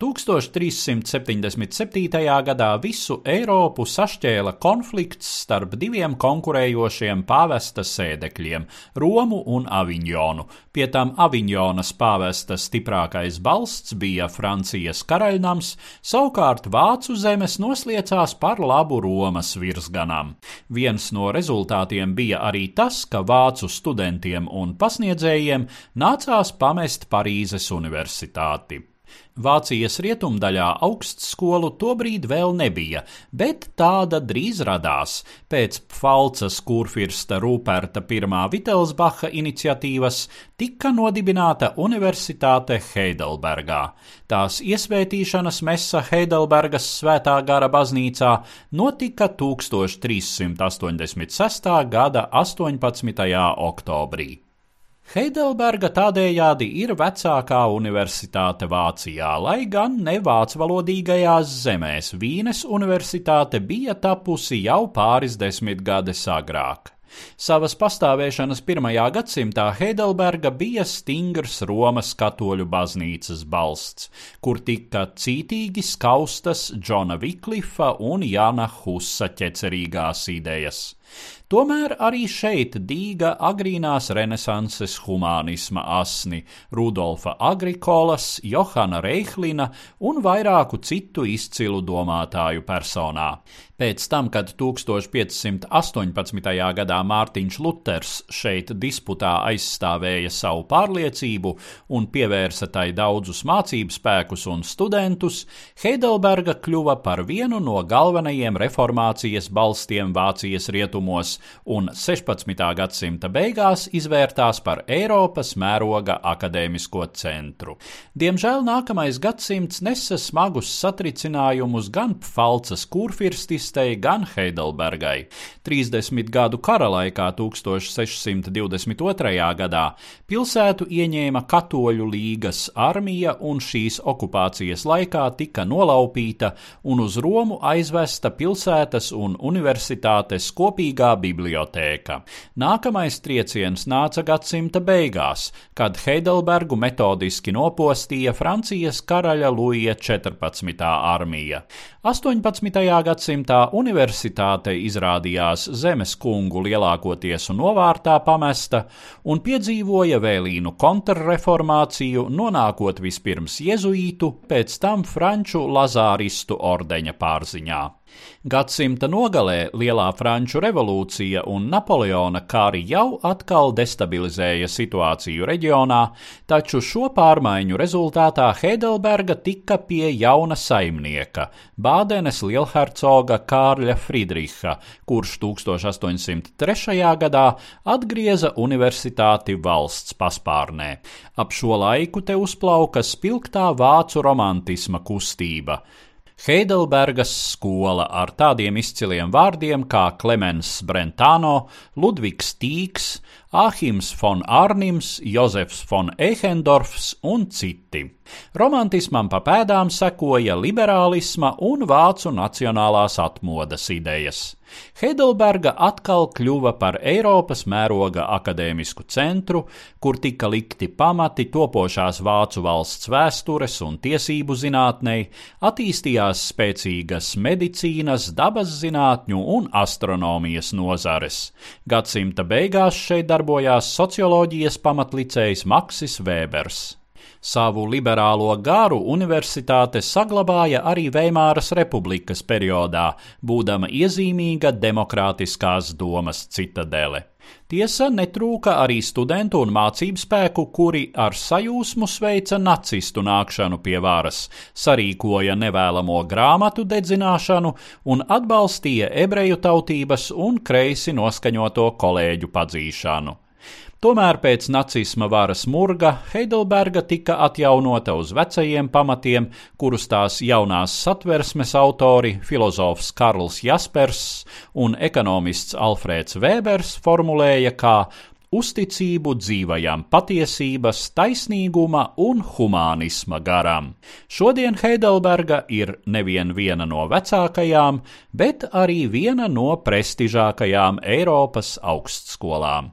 1377. gadā visu Eiropu sašķēla konflikts starp diviem konkurējošiem pāvesta sēdekļiem - Romu un Aviņonu. Pie tam Aviņonas pāvesta stiprākais balsts bija Francijas karaļnams, savukārt Vācu zemes nosliecās par labu Romas virsganām. Viens no rezultātiem bija arī tas, ka vācu studentiem un pasniedzējiem nācās pamest Parīzes universitāti. Vācijas rietumdaļā augstskolu tobrīd vēl nebija, bet tāda drīz radās pēc Pfalcas kurfirsta Ruperta I Vitelsbacha iniciatīvas tika nodibināta Universitāte Heidelbergā. Tās iesvētīšanas mesa Heidelbergas svētā gara baznīcā notika 1386. gada 18. oktobrī. Heidelberga tādējādi ir vecākā universitāte Vācijā, lai gan ne vācvalodīgajās zemēs Vīnes universitāte bija tapusi jau pāris desmitgades agrāk. Savas pastāvēšanas pirmajā gadsimtā Heidelberga bija stingrs Romas katoļu baznīcas balsts, kur tika cītīgi skaustas Džona Viklifa un Jana Husa ķecerīgās idejas. Tomēr arī šeit dīga agrīnās renesanses humānisma asni Rudolfa Agrikolas, Johana Reihlina un vairāku citu izcilu domātāju personā. Pēc tam, kad 1518. gadā Mārtiņš Luters šeit disputā aizstāvēja savu pārliecību un pievērsa tai daudzus mācību spēkus un studentus, Heidelberga kļuva par vienu no galvenajiem reformācijas balstiem Vācijas rietumos un 16. gadsimta beigās izvērtās par Eiropas mēroga akadēmisko centru. Diemžēl nākamais gadsimts nesa smagus satricinājumus gan Pfalcas kurfirstis, Kristei, gan Heidelbergai. 30 gadu kara laikā 1622. gadā pilsētu ieņēma Katoļu līgas armija un šīs okupācijas laikā tika nolaupīta un uz Romu aizvesta pilsētas un universitātes kopīgā bibliotēka. Nākamais trieciens nāca gadsimta beigās, kad Heidelbergu metodiski nopostīja Francijas karaļa Luija 14. armija. 18. gadsimtā tā universitāte izrādījās zemes kungu lielākoties novārtā pamesta un piedzīvoja vēlīnu kontrreformāciju, nonākot vispirms jezuītu, pēc tam franču lazāristu ordeņa pārziņā. Gadsimta nogalē Lielā Franču revolūcija un Napoleona kari jau atkal destabilizēja situāciju reģionā, taču šo pārmaiņu rezultātā Heidelberga tika pie jauna saimnieka - Bādenes lielhercoga Kārļa Friedriha, kurš 1803. gadā atgrieza universitāti valsts paspārnē. Ap šo laiku te uzplauka spilgtā vācu romantisma kustība. Heidelbergas skola ar tādiem izciliem vārdiem kā Klemens Brentano, Ludvigs Tīks, Āhims von Arnims, Jozefs von Ehendorfs un citi. Romantismam pa pēdām sekoja liberālisma un vācu nacionālās atmodas idejas. Heidelberga atkal kļuva par Eiropas mēroga akadēmisku centru, kur tika likti pamati topošās vācu valsts vēstures un tiesību zinātnei, attīstījās spēcīgas medicīnas, dabas zinātņu un astronomijas nozares. Gadsimta beigās šeit darbojās socioloģijas pamatlicējs Maksis Vēbers. Savu liberālo garu universitāte saglabāja arī Veimāras republikas periodā, būdama iezīmīga demokrātiskās domas citadele. Tiesa netrūka arī studentu un mācību spēku, kuri ar sajūsmu sveica nacistu nākšanu pie varas, sarīkoja nevēlamo grāmatu dedzināšanu un atbalstīja ebreju tautības un kreisi noskaņoto kolēģu padzīšanu. Tomēr pēc nacisma varas murga Heidelberga tika atjaunota uz vecajiem pamatiem, kurus tās jaunās satversmes autori, filozofs Karls Jaspers un ekonomists Alfrēds Vēbers formulēja kā uzticību dzīvajam patiesības, taisnīguma un humānisma garam. Šodien Heidelberga ir nevien viena no vecākajām, bet arī viena no prestižākajām Eiropas augstskolām